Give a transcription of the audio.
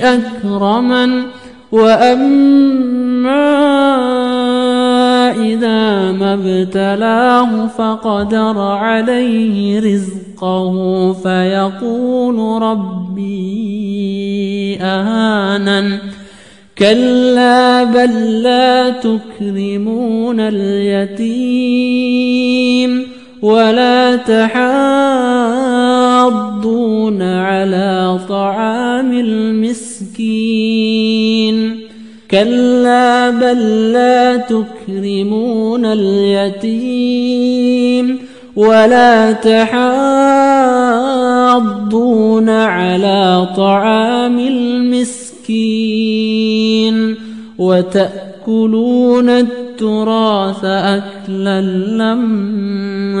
أكرمن وأما إذا ما ابتلاه فقدر عليه رزقه فيقول ربي أهانن. كلا بل لا تكرمون اليتيم ولا تحاضون المسكين كلا بل لا تكرمون اليتيم ولا تحاضون على طعام المسكين وتأكلون التراث أكلا لما